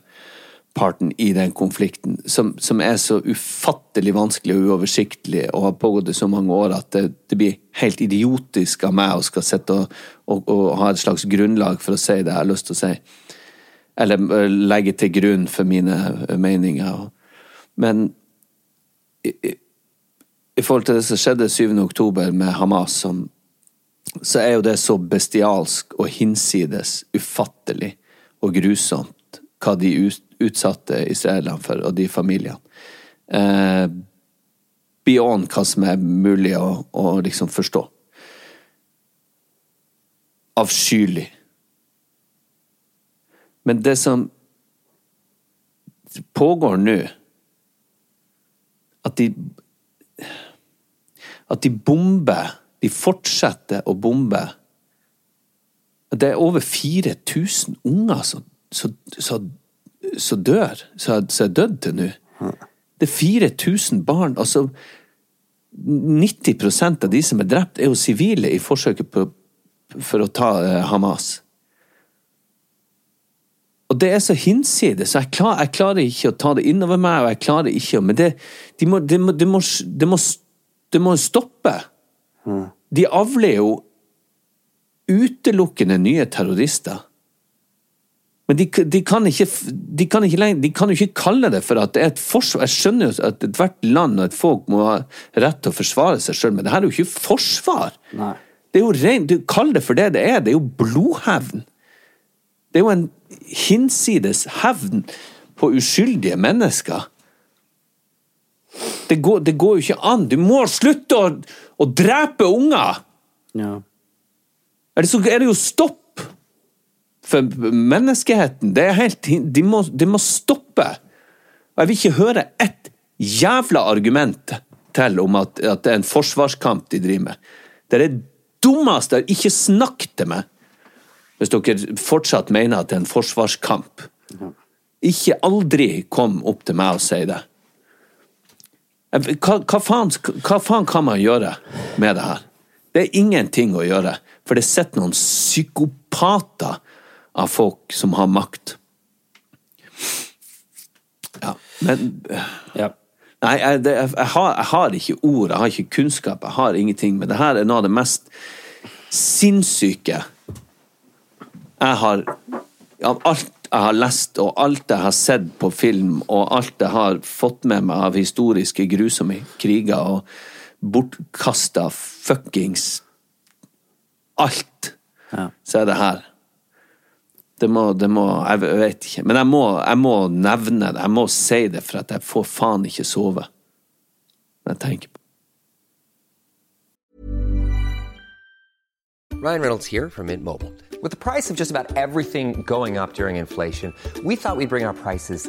parten i den konflikten, som, som er så ufattelig vanskelig og uoversiktlig og har pågått i så mange år at det, det blir helt idiotisk av meg å skal sitte og, og, og ha et slags grunnlag for å si det jeg har lyst til å si. Eller eh, legge til grunn for mine eh, meninger. Men i, i, forhold til det som skjedde 7. oktober med Hamas, som, så er jo det så bestialsk og hinsides ufattelig og grusomt hva de ut, utsatte israelerne for, og de familiene. Eh, beyond hva som er mulig å, å liksom forstå. Avskyelig. Men det som pågår nå At de At de bomber De fortsetter å bombe. Det er over 4000 unger som, som, som, som dør, som er dødd til nå. Det er 4000 barn. Altså 90% av de som er drept, er jo sivile i forsøket på, for å ta eh, Hamas. Og det er så hinsides, så jeg, klar, jeg klarer ikke å ta det innover meg, og jeg klarer ikke å Men det, de må, de må, de må, må, må stoppe. De avler jo utelukkende nye terrorister. Men de, de, kan ikke, de, kan ikke de kan jo ikke kalle det for at det er et forsvar. Jeg skjønner jo at ethvert land og et folk må ha rett til å forsvare seg sjøl, men det her er jo ikke forsvar. Nei. Det er jo ren, du Kall det for det det er. Det er jo blodhevn. Det er jo en hinsides hevn på uskyldige mennesker. Det går, det går jo ikke an. Du må slutte å, å drepe unger! Ja. Eller så er det jo stopp for menneskeheten. Det er helt, de, må, de må stoppe. Og jeg vil ikke høre ett jævla argument til om at, at det er en forsvarskamp de driver med. Det er det dummeste jeg Ikke snakk til meg hvis dere fortsatt mener at det er en forsvarskamp. Ikke aldri kom opp til meg og si det. Hva, hva, faen, hva faen kan man gjøre med det her? Det er ingenting å gjøre, for det sitter noen psykopater av folk som har makt. Ja, men ja. Nei, jeg, det, jeg, jeg, har, jeg, har, ikke ord, jeg har ikke kunnskap, jeg har ingenting. Men det her er noe av det mest sinnssyke jeg har Av alt jeg har lest, og alt jeg har sett på film, og alt jeg har fått med meg av historiske grusomme kriger og bortkasta fuckings Alt, Ja. så er det her. Det må, det må Jeg vet ikke. Men jeg må, jeg må nevne det. Jeg må si det, for at jeg får faen ikke sove. Når jeg tenker på Ryan Reynolds here from Mint Mobile. With the price of just about everything going up during inflation, we thought we'd bring our prices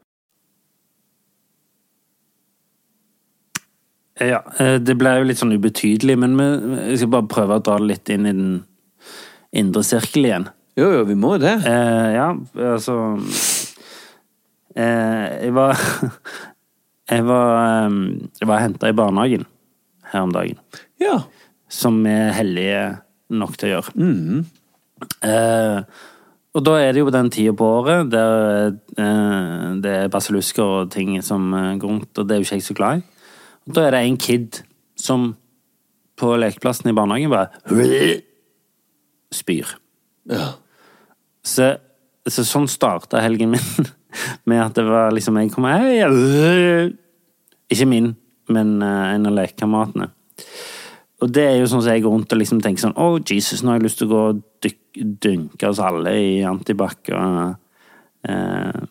Ja, eh, det ble jo litt sånn ubetydelig, men vi jeg skal bare prøve å dra det litt inn i den indre sirkel igjen. Jo, jo, vi må det. Eh, ja, altså eh, Jeg var Jeg var, eh, jeg var henta i barnehagen her om dagen. Ja. Som vi er heldige nok til å gjøre. Eh, og da er det jo den tida på året der eh, det er basillusker og ting som går rundt, og det er jo ikke jeg så glad i. Og da er det en kid som på lekeplassen i barnehagen bare spyr. Ja. Så, så sånn starta helgen min, med at det var liksom Jeg kom hei. Ikke min, men eh, en av lekekameratene. Og det er jo sånn som jeg går rundt og liksom tenker sånn Å, Jesus, nå har jeg lyst til å gå og dynke oss alle i antibac og eh,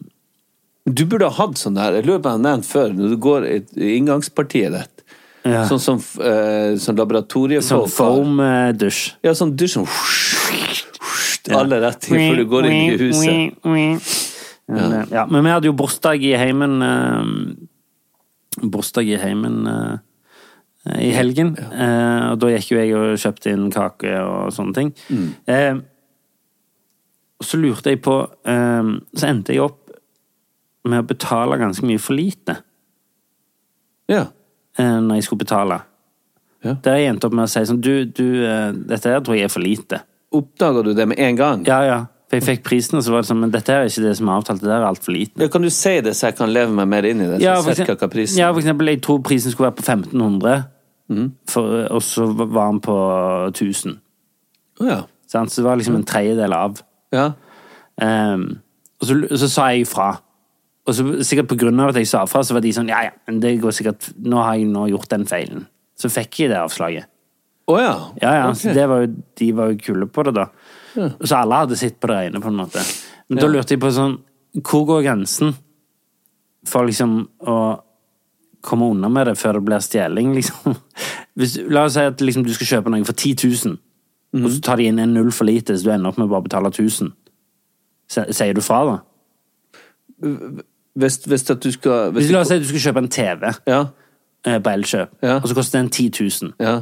Du burde ha hatt sånn der, jeg lurer på om jeg har nevnt før, når du går i inngangspartiet ditt. Ja. Sånn som eh, sånn Sånn laboratoriefolk har. foam-dusj. Ja, sånn dusj som Alle rett til før du går inn i huset. Eh, ja, men vi hadde jo bursdag i heimen eh, Bursdag i heimen eh, i helgen. Eh, og da gikk jo jeg og kjøpte inn kake og sånne ting. Eh, og så lurte jeg på eh, Så endte jeg opp med å betale ganske mye for lite Ja. eh, når jeg skulle betale. Ja. Der jeg endte opp med å si sånn Du, du eh, dette her tror jeg er for lite. Oppdaga du det med en gang? Ja, ja. For jeg fikk prisen, og så var det sånn Men dette er ikke det som er avtalt. Det der er altfor lite. Ja, Kan du si det, så jeg kan leve meg mer inn i det? Så Ja, for eksempel, ja, for eksempel, jeg tror prisen skulle være på 1500, for, og så var den på 1000. Å ja. Så det var liksom en tredjedel av. ja. Um, og så, så sa jeg ifra. Og så sikkert av at jeg sa fra, så var de sånn Ja, ja, men det går sikkert Nå har jeg nå gjort den feilen. Så fikk jeg det avslaget. Å ja. Ja, ja, Okay. så det var jo, De var jo kule på det, da. Så alle hadde sett på det ene, på en måte. Men da lurte jeg på sånn Hvor går grensen for liksom å komme unna med det før det blir stjeling, liksom? Hvis, la oss si at liksom, du skal kjøpe noe for 10 000, og så tar de inn en null for lite, så du ender opp med å bare betale 1000. Sier du fra, da? Hvis, hvis at du skal hvis la oss si at du skal kjøpe en TV Ja. eh, på Elkjøp, Ja. og så koster den 10 000. Ja.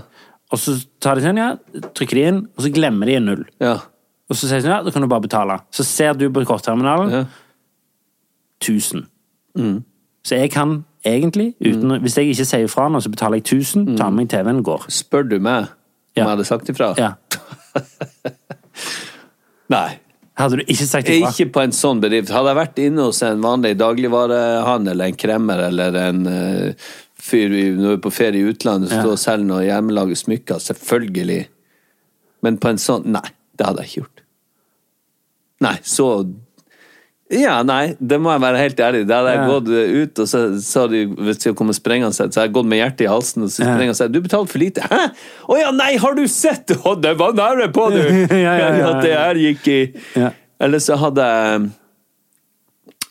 Og så tar de den, ja, trykker de inn, og så glemmer de en null. Ja. Og så sier de sånn, ja, da kan du bare betale. Så ser du på kortterminalen Ja. 1000. Så jeg kan egentlig, uten, mm. hvis jeg ikke sier fra nå, så betaler jeg 1000, tar med meg TV-en går. Spør du meg om jeg hadde sagt ifra? Ja. Nei. Hadde du ikke sagt ifra? Ikke på en sånn bedrift. Hadde jeg vært inne hos en vanlig dagligvarehandel, en kremmer eller en uh, fyr når vi er på ferie i utlandet Ja. står og selger noe hjemmelaget smykker, selvfølgelig. Men på en sånn Nei, det hadde jeg ikke gjort. Nei, så Ja, nei, det må jeg være helt ærlig. Da hadde jeg Ja. gått ut, og så sa de hvis de kommer sprengende, så hadde jeg gått med hjertet i halsen, og så sprengende og sa du betalte for lite. Hæ? Å ja, nei, har du sett? Å, det var nære på, du! Ja, ja, ja, At det her gikk i Ja. Eller så hadde jeg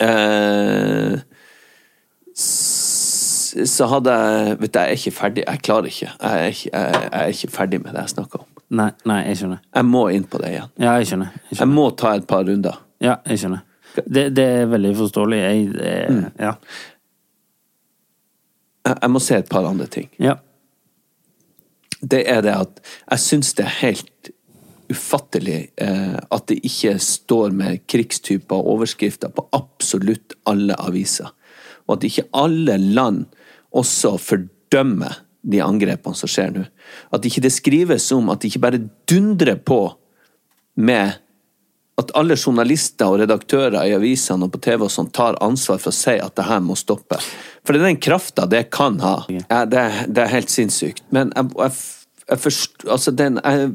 eh, Så hadde jeg Vet du, jeg er ikke ferdig. Jeg klarer ikke. Jeg er ikke, jeg, er ikke ferdig med det jeg snakker om. Nei, nei, jeg skjønner. Jeg må inn på det igjen. Ja, jeg skjønner. Jeg Jeg må ta et par runder. Ja, jeg skjønner. Det, det er veldig forståelig. Jeg, det, Mm. ja. Jeg, jeg må se et par andre ting. ja. det er det at jeg syns det er helt ufattelig eh, at det ikke står med krigstyper og overskrifter på absolutt alle aviser. Og at ikke alle land også fordømmer de angrepene som skjer nå. At ikke det skrives om at det ikke bare dundrer på med at alle journalister og redaktører i avisene og på TV og sånt tar ansvar for å si at det her må stoppe. For det er den krafta det kan ha. Ja, det, det er helt sinnssykt. Men jeg, jeg, jeg forstår Altså, den jeg,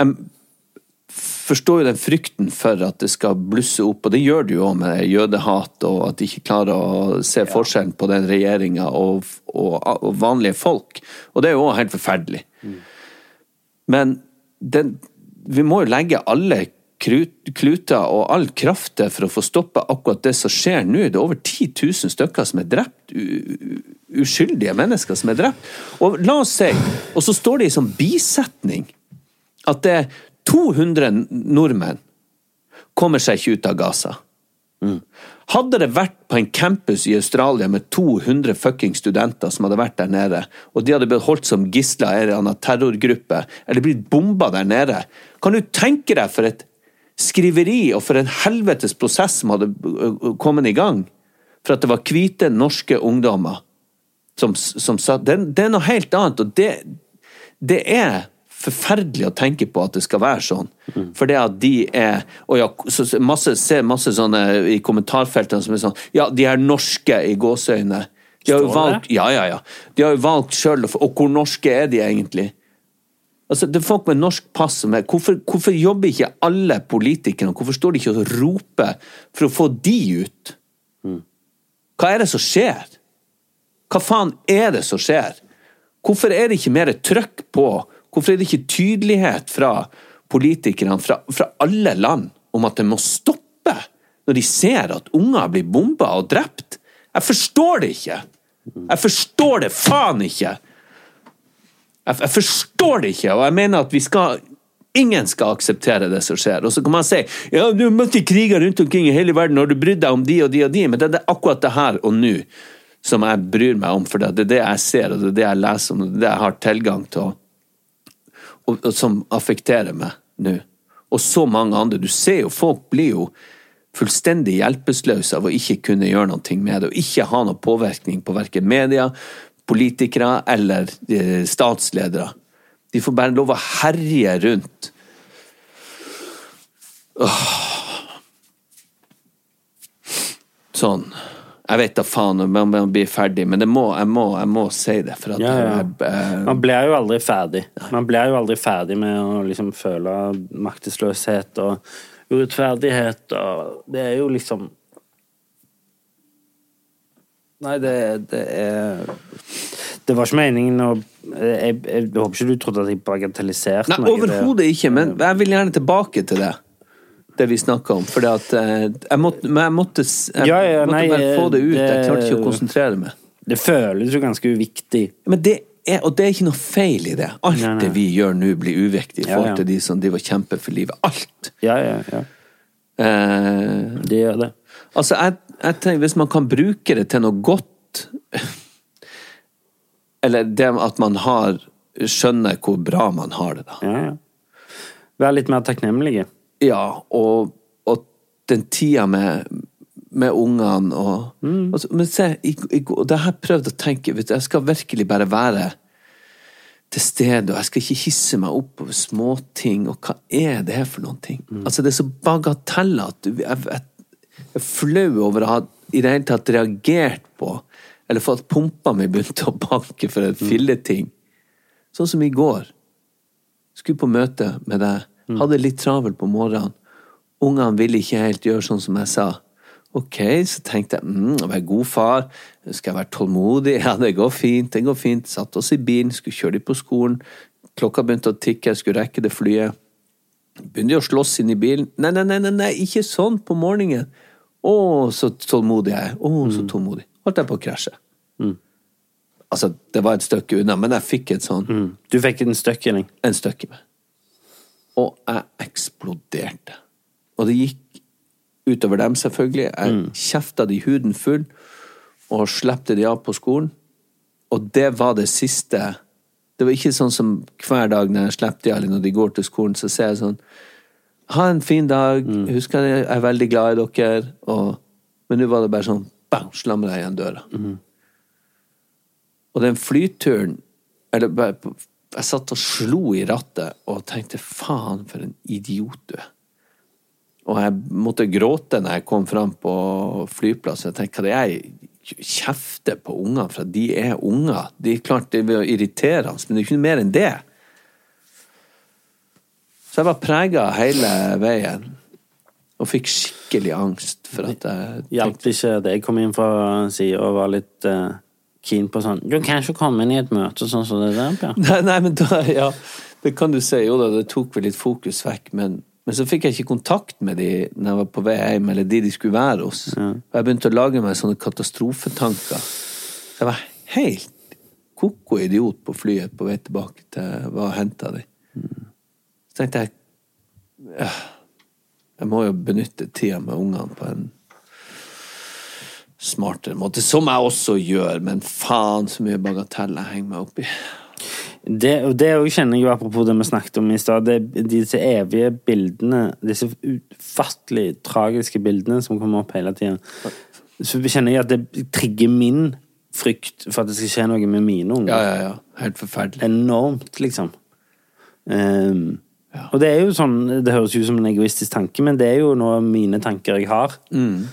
jeg forstår jo den frykten for at det skal blusse opp, og det gjør det jo òg med jødehat, og at de ikke klarer å se forskjellen på den regjeringa og, og, og vanlige folk. Og det er jo òg helt forferdelig. Men den, vi må jo legge alle kluter og all kraft for å få stoppa akkurat det som skjer nå. Det er over 10 000 stykker som er drept. Uskyldige mennesker som er drept. Og la oss si, og så står det i sånn bisetning at det er 200 nordmenn. kommer seg ikke ut av Gaza. Hadde det vært på en campus i Australia med 200 fucking studenter som hadde vært der nede, og de hadde blitt holdt som gisler i en terrorgruppe, eller blitt bomba der nede, kan du tenke deg for et skriveri og for en helvetes prosess som hadde kommet i gang? For at det var hvite norske ungdommer som, som sa det, det er noe helt annet, og det, det er forferdelig å tenke på at det skal være sånn. For det at de er Og ja, så, masse, ser masse sånne i kommentarfeltene som er sånn Ja, de er norske i gåseøyne. De har jo valgt Ja, ja, ja. De har jo valgt sjøl, og hvor norske er de egentlig? Altså, det er folk med norsk pass som er hvorfor, hvorfor jobber ikke alle politikerne? Hvorfor står de ikke og roper for å få de ut? Hva er det som skjer? Hva faen er det som skjer? Hvorfor er det ikke mer trøkk på? Hvorfor er det ikke tydelighet fra politikerne fra, fra alle land om at det må stoppe når de ser at unger blir bomba og drept? Jeg forstår det ikke! Jeg forstår det faen ikke! Jeg, jeg forstår det ikke, og jeg mener at vi skal Ingen skal akseptere det som skjer. Og så kan man si ja, du har møtt kriger rundt omkring i hele verden, og du brydd deg om de og de og de? Men det er akkurat det her og nå som jeg bryr meg om, for det er det jeg ser, og det er det jeg leser om, og det er det jeg har tilgang til, og, og, som affekterer meg nå. Og så mange andre. Du ser jo, folk blir jo fullstendig hjelpeløse av å ikke kunne gjøre noe med det, og ikke ha noe påvirkning på verken media, politikere eller eh, statsledere. De får bare lov å herje rundt. Sånn. Jeg vet da faen om jeg blir ferdig, men det må, jeg, må, jeg må si det. Ja, ja. jeg, eh, Man blir jo aldri ferdig. Man blir jo aldri ferdig med å liksom føle maktesløshet og urettferdighet og Det er jo liksom Nei, det, det er Det var ikke meningen å jeg, jeg, håper ikke du trodde at jeg bagatelliserte Nei, overhodet ikke, men jeg vil gjerne tilbake til det. Det vi snakka om. For jeg måtte, jeg måtte, jeg Ja, ja, måtte nei, bare få det ut. Jeg klarte ikke å konsentrere meg. Det føles jo ganske uviktig. Men det er, og det er ikke noe feil i det. Alt Nei, nei. det vi gjør nå, blir uviktig i forhold ja. til de som driver og kjemper for livet. Alt! Ja, ja, ja. Eh, Det gjør det. altså, jeg, jeg tenker, hvis man kan bruke det til noe godt Eller det at man har skjønner hvor bra man har det, da. Ja, ja. Vær litt mer takknemlige. Ja, og, og den tida med, med ungene og, Mm. og så- Men se, i, det har jeg prøvd å tenke du, Jeg skal virkelig bare være til stede, og jeg skal ikke hisse meg opp over småting, og hva er det for noen ting? Mm. Altså, det er så bagateller at du, jeg, jeg, flau over å ha i det hele tatt reagert på, eller at pumpa mi begynte å banke for Mm. en filleting. Sånn som i går. Skulle på møte med deg. Hadde litt travelt på morgenen. Ungene ville ikke helt gjøre sånn som jeg sa. Ok, så tenkte jeg mm, være god far, skal jeg være tålmodig? Ja, det går fint, det går fint. Satt oss i bilen, skulle kjøre dem på skolen. Klokka begynte å tikke, jeg skulle rekke det flyet. Begynner de å slåss inn i bilen. Nei, nei, nei, nei ikke sånn på morgenen. Å, så tålmodig jeg er. Å, så tålmodig. Holdt jeg på å krasje. Altså, det var et stykke unna, men jeg fikk et sånn Du fikk en støkk i en støkk i meg. Og jeg eksploderte. Og det gikk utover dem, selvfølgelig. Jeg kjefta de huden full og slepte de av på skolen. Og det var det siste. Det var ikke sånn som hver dag når jeg slipper de, av, eller når de går til skolen, så ser jeg sånn Ha en fin dag. Husk at jeg er veldig glad i dere. Og, men nå var det bare sånn bang, slamra igjen døra. Og den flyturen eller bare, Jeg satt og slo i rattet og tenkte faen, for en idiot du er. Og jeg måtte gråte når jeg kom fram på flyplassen. Jeg tenkte, hva er jeg kjefter på unger for at de er unger? De er klart det er irriterende, men det er ikke noe mer enn det. Så jeg var prega hele veien. Og fikk skikkelig angst for at jeg Hjalp det ikke at jeg kom inn fra sida og var litt uh, keen på sånn Du kan ikke komme inn i et møte sånn som det der, Per. Nei, nei, men da, ja, det kan du si. Jo da, det tok vel litt fokus vekk, men, men så fikk jeg ikke kontakt med de når jeg var på vei hjem, eller de de skulle være hos. Og jeg begynte å lage meg sånne katastrofetanker. Jeg var helt koko idiot på flyet på vei tilbake til hva henta de. Så tenkte jeg «Øh, Jeg må jo benytte tida med ungene på en smartere måte, som jeg også gjør, men faen så mye bagatell jeg henger meg opp i. Det, det kjenner jeg jo apropos det vi snakket om i stad, disse evige bildene, disse ufattelig tragiske bildene som kommer opp hele tida. Så kjenner jeg at det trigger min frykt for at det skal skje noe med mine unger. Ja, ja, ja. Helt forferdelig. Enormt, liksom. Ehm, Og det er jo sånn, det høres ut som en egoistisk tanke, men det er jo noe av mine tanker jeg har. Mm.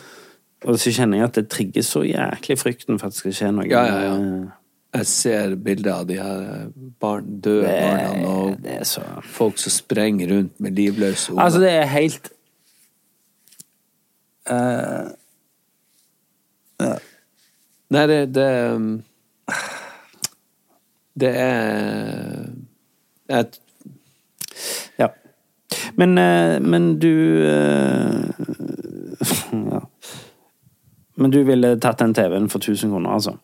Og så kjenner jeg at det trigger så jæklig frykten for at det skal skje noe. Ja, ja, ja. Jeg ser bilder av de her barn, døde Det, barna og så folk som sprenger rundt med livløse unger. Altså, det er helt eh, Nei, det Det, um, det er et, Ja. Men, eh, men du eh, Ja. Men du ville tatt den TV-en for 1000 kroner, altså?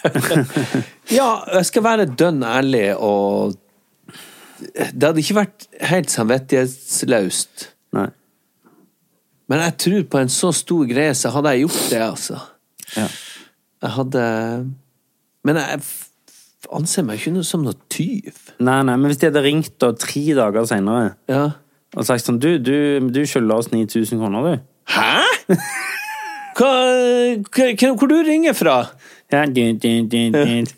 Ja, jeg skal være dønn ærlig og Det hadde ikke vært helt samvittighetsløst. Nei. Men jeg tror på en så stor greie, så hadde jeg gjort det, altså. Ja. Jeg hadde Men jeg anser meg ikke som noe tyv. Nei, nei, men hvis de hadde ringt da tre dager senere Ja. og sagt sånn Du, du, du skylder oss 9000 kroner, du. Hæ?! Hva, hva, hvor du ringer fra? Ja, din, din, din, du.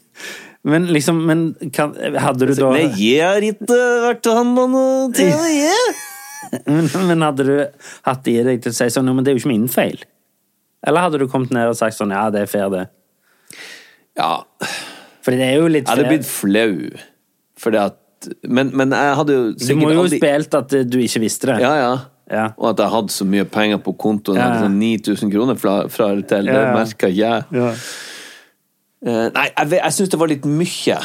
Men liksom, men kan, hadde du da Nei, jeg har ikke vært og handla noe TV, jeg. men, men hadde du hatt det i deg til å si sånn, «Jo, men det er jo ikke min feil? Eller hadde du kommet ned og sagt sånn, ja, det er fair, det? Ja, For det er jo litt jeg hadde blitt flau. Fordi at Men, men jeg hadde jo Du må jo aldri- spilt at du ikke visste det. Ja, ja. Ja. Og at jeg hadde så mye penger på kontoen. Ja. Sånn 9000 kroner fra, fra eller til. Ja, Det merka ikke jeg. Ja. Eh, nei, jeg, jeg syns det var litt mye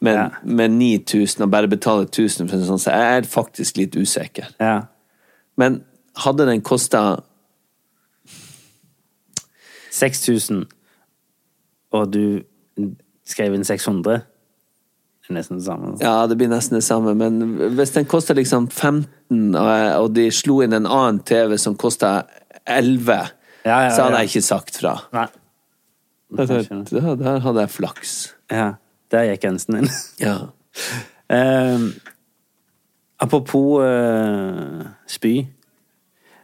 med, med 9000, og bare betale 1000 for en sånn, så jeg er faktisk litt usikker. Ja. Men hadde den kosta 6000, og du skrev inn 600, det er nesten det samme. Ja, det blir nesten det samme, men hvis den kosta liksom 15, og, de slo inn en annen TV som kosta 11, Ja, ja, så hadde jeg ikke sagt fra. Nei. Der, der, der hadde jeg flaks. Ja, der gikk grensen inn. Ja. Eh, apropos eh, spy.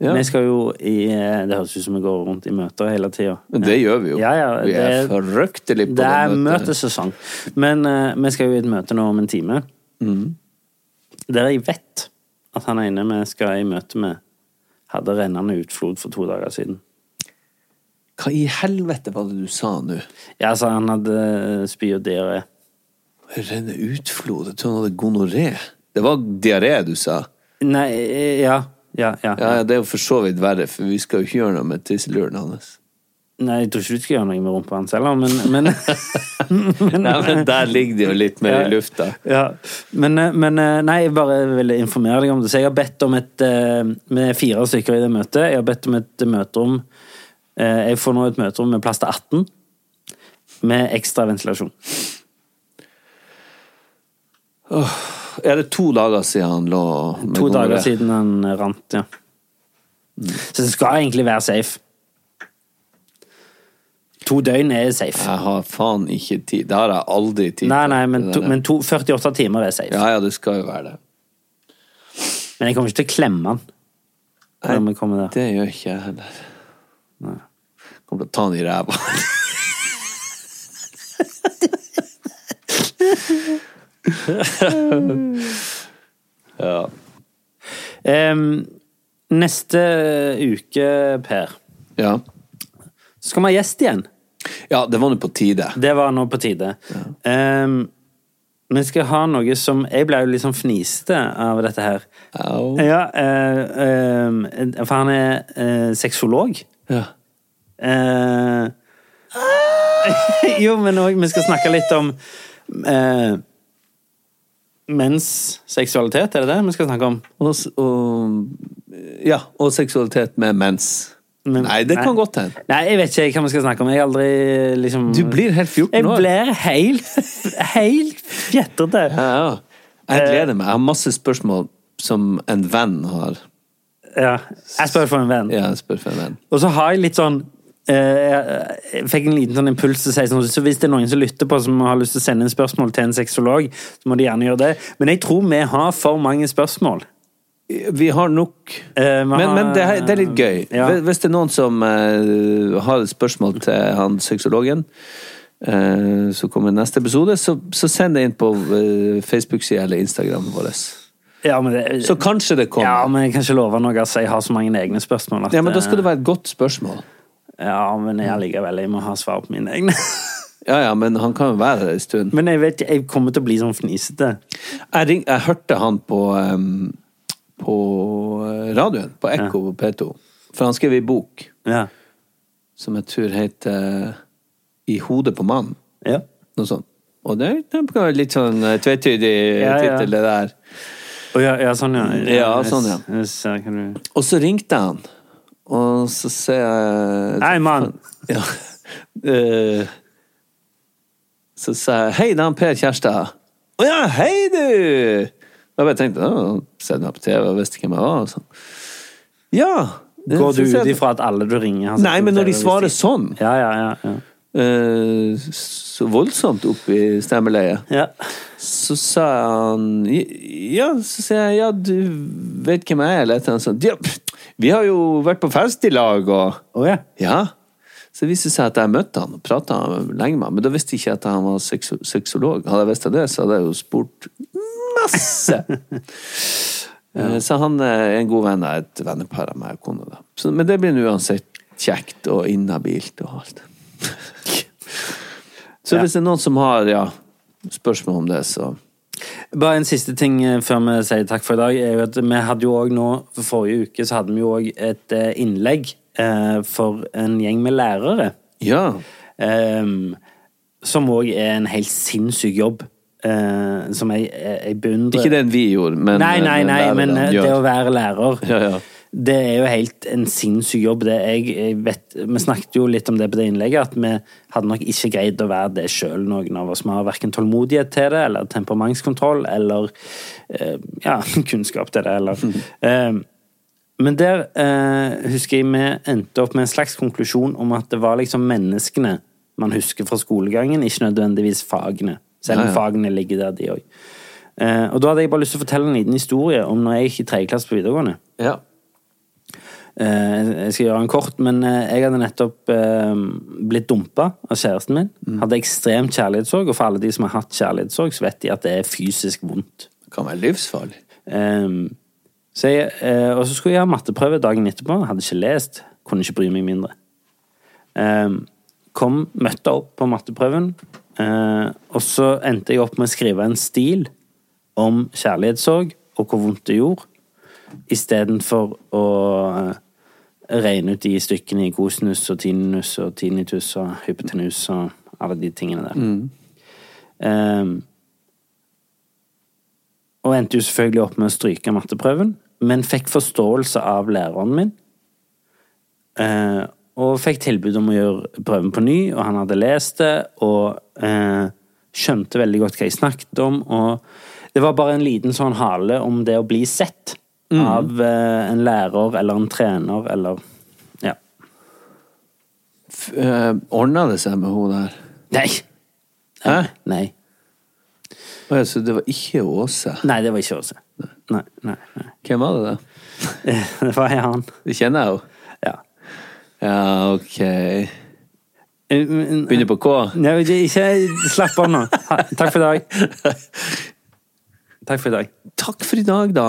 Ja. Vi skal jo i eh, Det høres ut som vi går rundt i møter hele tida. Det gjør vi jo. Ja, ja, vi er det- fryktelig på Det møtet. det er møtesesong. Men uh, vi skal jo i et møte nå om en time. Mm. Der jeg vet at han ene vi skal i møte med, hadde rennende utflod for to dager siden. Hva i helvete var det du sa nå? Ja, altså, han hadde spy og diaré. Renne utflod? Jeg tror han hadde gonoré. Det var diaré du sa. Nei, eh, ja. Ja, ja. Ja, ja, det er jo for så vidt verre, for vi skal jo ikke gjøre noe med tisseluren hans. Nei, jeg tror ikke du skal gjøre noe med rumpa hans heller, men, men, men Nei, men der ligger det jo litt mer i lufta. Ja, men, eh, men eh, nei, jeg bare ville informere deg om det. Så jeg har bedt om et eh, Med fire stykker i det møtet. Jeg har bedt om et møterom. Jeg får nå et møterom med plass til 18. Med ekstra ventilasjon. Er det to dager siden han lå med To dager gonoré? siden han rant, ja. Så det skal egentlig være safe. To døgn er safe. Jeg har faen ikke tid. Det har jeg aldri tid til. nei, men, to, men to, 48 timer er safe. Ja, ja, det skal jo være det. Men jeg kommer ikke til å klemme han der. Det gjør ikke jeg heller. Kommer til å ta han i ræva. ja. Um, neste uke, Per, ja. så skal vi ha gjest igjen. Ja, det var nå på tide. Det var nå på tide. Um, vi skal ha noe som Jeg ble jo litt sånn fniste av dette her. Au. Ja, eh, eh, for han er eh, sexolog. Ja. Eh, jo, men òg vi skal snakke litt om eh, menns seksualitet, er det det vi skal snakke om? Og, og, ja, og seksualitet med mens. Men- nei, det kan godt hende. Nei, jeg vet ikke hva vi skal snakke om. Jeg aldri liksom Du blir helt 14 Jeg blir helt, helt fjettete. Ja, ja. Jeg gleder meg. Jeg har masse spørsmål som en venn har. Ja. Jeg spør for en venn. Ja, jeg spør for en venn. Og så har jeg litt sånn Jeg fikk en liten sånn impuls til å si sånn Så hvis det er noen som lytter på som har lyst til å sende en spørsmål til en sexolog, så må de gjerne gjøre det. Men jeg tror vi har for mange spørsmål. Vi har nok Eh, vi Men, har- men det, er, det er litt gøy. Ja. Hvis- det er noen som uh, har spørsmål til han sexologen, uh, som kommer neste episode, så, så send det inn på uh, Facebook-sida eller Instagram vår. Ja, men, det, Så kanskje det kommer. ja, men jeg kan ikke love noe, altså. Jeg har så mange egne spørsmål. At, Ja, men da skal det eh, være et godt spørsmål. Ja, men jeg allikevel, jeg må ha svar på mine egne. Ja, ja, men han kan jo være der en stund. Men jeg vet jeg kommer til å bli sånn fnisete. Jeg, ring, jeg hørte han på, um, på radioen, på Ekko på P2. For han skrev ei bok Ja. som jeg tror heter I hodet på mannen. Ja. Noe sånt. Og det, det kan være litt sånn eh, tvetydig Ja, ja. tittel, det der. Å, ja, ja, sånn, ja. Ja, sånn, ja. Jeg ser hva du Og så ringte han, og så ser jeg Hei, mann! Ja. Eh, så sa jeg 'hei, det er Per Kjærstad'. 'Å ja, hei, du!' Da bare tenkte jeg, «Å, sett meg på TV og visste hvem jeg var. Og sånn. Ja. Går du ut ifra at alle du ringer Nei, men når de svarer sånn, Ja, ja, ja. ja. eh, så voldsomt opp i stemmeleiet, ja. så sa han Ja, så sier jeg ja, du vet hvem jeg er, eller et eller annet sånt. Ja, vi har jo vært på fest i lag, og oh, ja. Ja. Så det viste seg at jeg møtte han og prata lenge med han, men da visste jeg ikke at han var sexo sexolog. Hadde jeg visst det, så hadde jeg jo spurt masse! ja. Så han er en god venn av et vennepar av meg og kona. da. Så- Men det blir nå uansett kjekt og inhabilt og alt. Så hvis det er noen som har ja, spørsmål om det, så Bare en siste ting eh, før vi sier takk for i dag. er jo at Vi hadde jo også nå, for Forrige uke så hadde vi jo òg et eh, innlegg eh, for en gjeng med lærere. Ja. Ehm, som òg er en helt sinnssyk jobb. eh, som jeg, jeg beundrer. Ikke den vi gjorde, men Nei, nei, nei, men det å være lærer Ja, ja. Det er jo helt en sinnssyk jobb. Det jeg, vet, vi snakket jo litt om det på det innlegget, at vi hadde nok ikke greid å være det sjøl, noen av oss. Vi har verken tålmodighet til det, eller temperamentskontroll, eller eh, ja, kunnskap til det, eller eh, Men der eh, husker jeg vi endte opp med en slags konklusjon om at det var liksom menneskene man husker fra skolegangen, ikke nødvendigvis fagene. Selv om Ja, ja. fagene ligger der, de òg. Eh, og da hadde jeg bare lyst til å fortelle en liten historie om når jeg gikk i tredje klasse på videregående. ja. Eh, Jeg skal gjøre den kort, men eh, jeg hadde nettopp eh, blitt dumpa av kjæresten min. Hadde ekstremt kjærlighetssorg, og for alle de som har hatt kjærlighetssorg, så vet de at det er fysisk vondt. Det kan være livsfarlig. Um, så jeg, og så skulle jeg ha matteprøve dagen etterpå. Hadde ikke lest. Kunne ikke bry meg mindre. Um, kom, møtte opp på matteprøven, og så endte jeg opp med å skrive en stil om kjærlighetssorg og hvor vondt det gjorde, istedenfor å regne ut de stykkene i kosinus og tinnitus og tinnitus og hypotenus og alle de tingene der. Um, og endte jo selvfølgelig opp med å stryke matteprøven, men fikk forståelse av læreren min. Uh, og fikk tilbud om å gjøre prøven på ny, og han hadde lest det, og uh, skjønte veldig godt hva jeg snakket om, og det var bare en liten sånn hale om det å bli sett av eh, en lærer eller en trener eller Ja. Uh, Ordna det seg med hun der? Nei! Hæ? Nei. Å ja, så det var ikke Åse? Nei, det var ikke Åse. Nei, nei, nei. Hvem var det, da? Det var han. Det kjenner jeg jo. Ja. Ja, ok. Begynner Begynner på K? Nei, ikke Slapp av nå. Takk for i dag. Takk for i dag. Takk for i dag, da.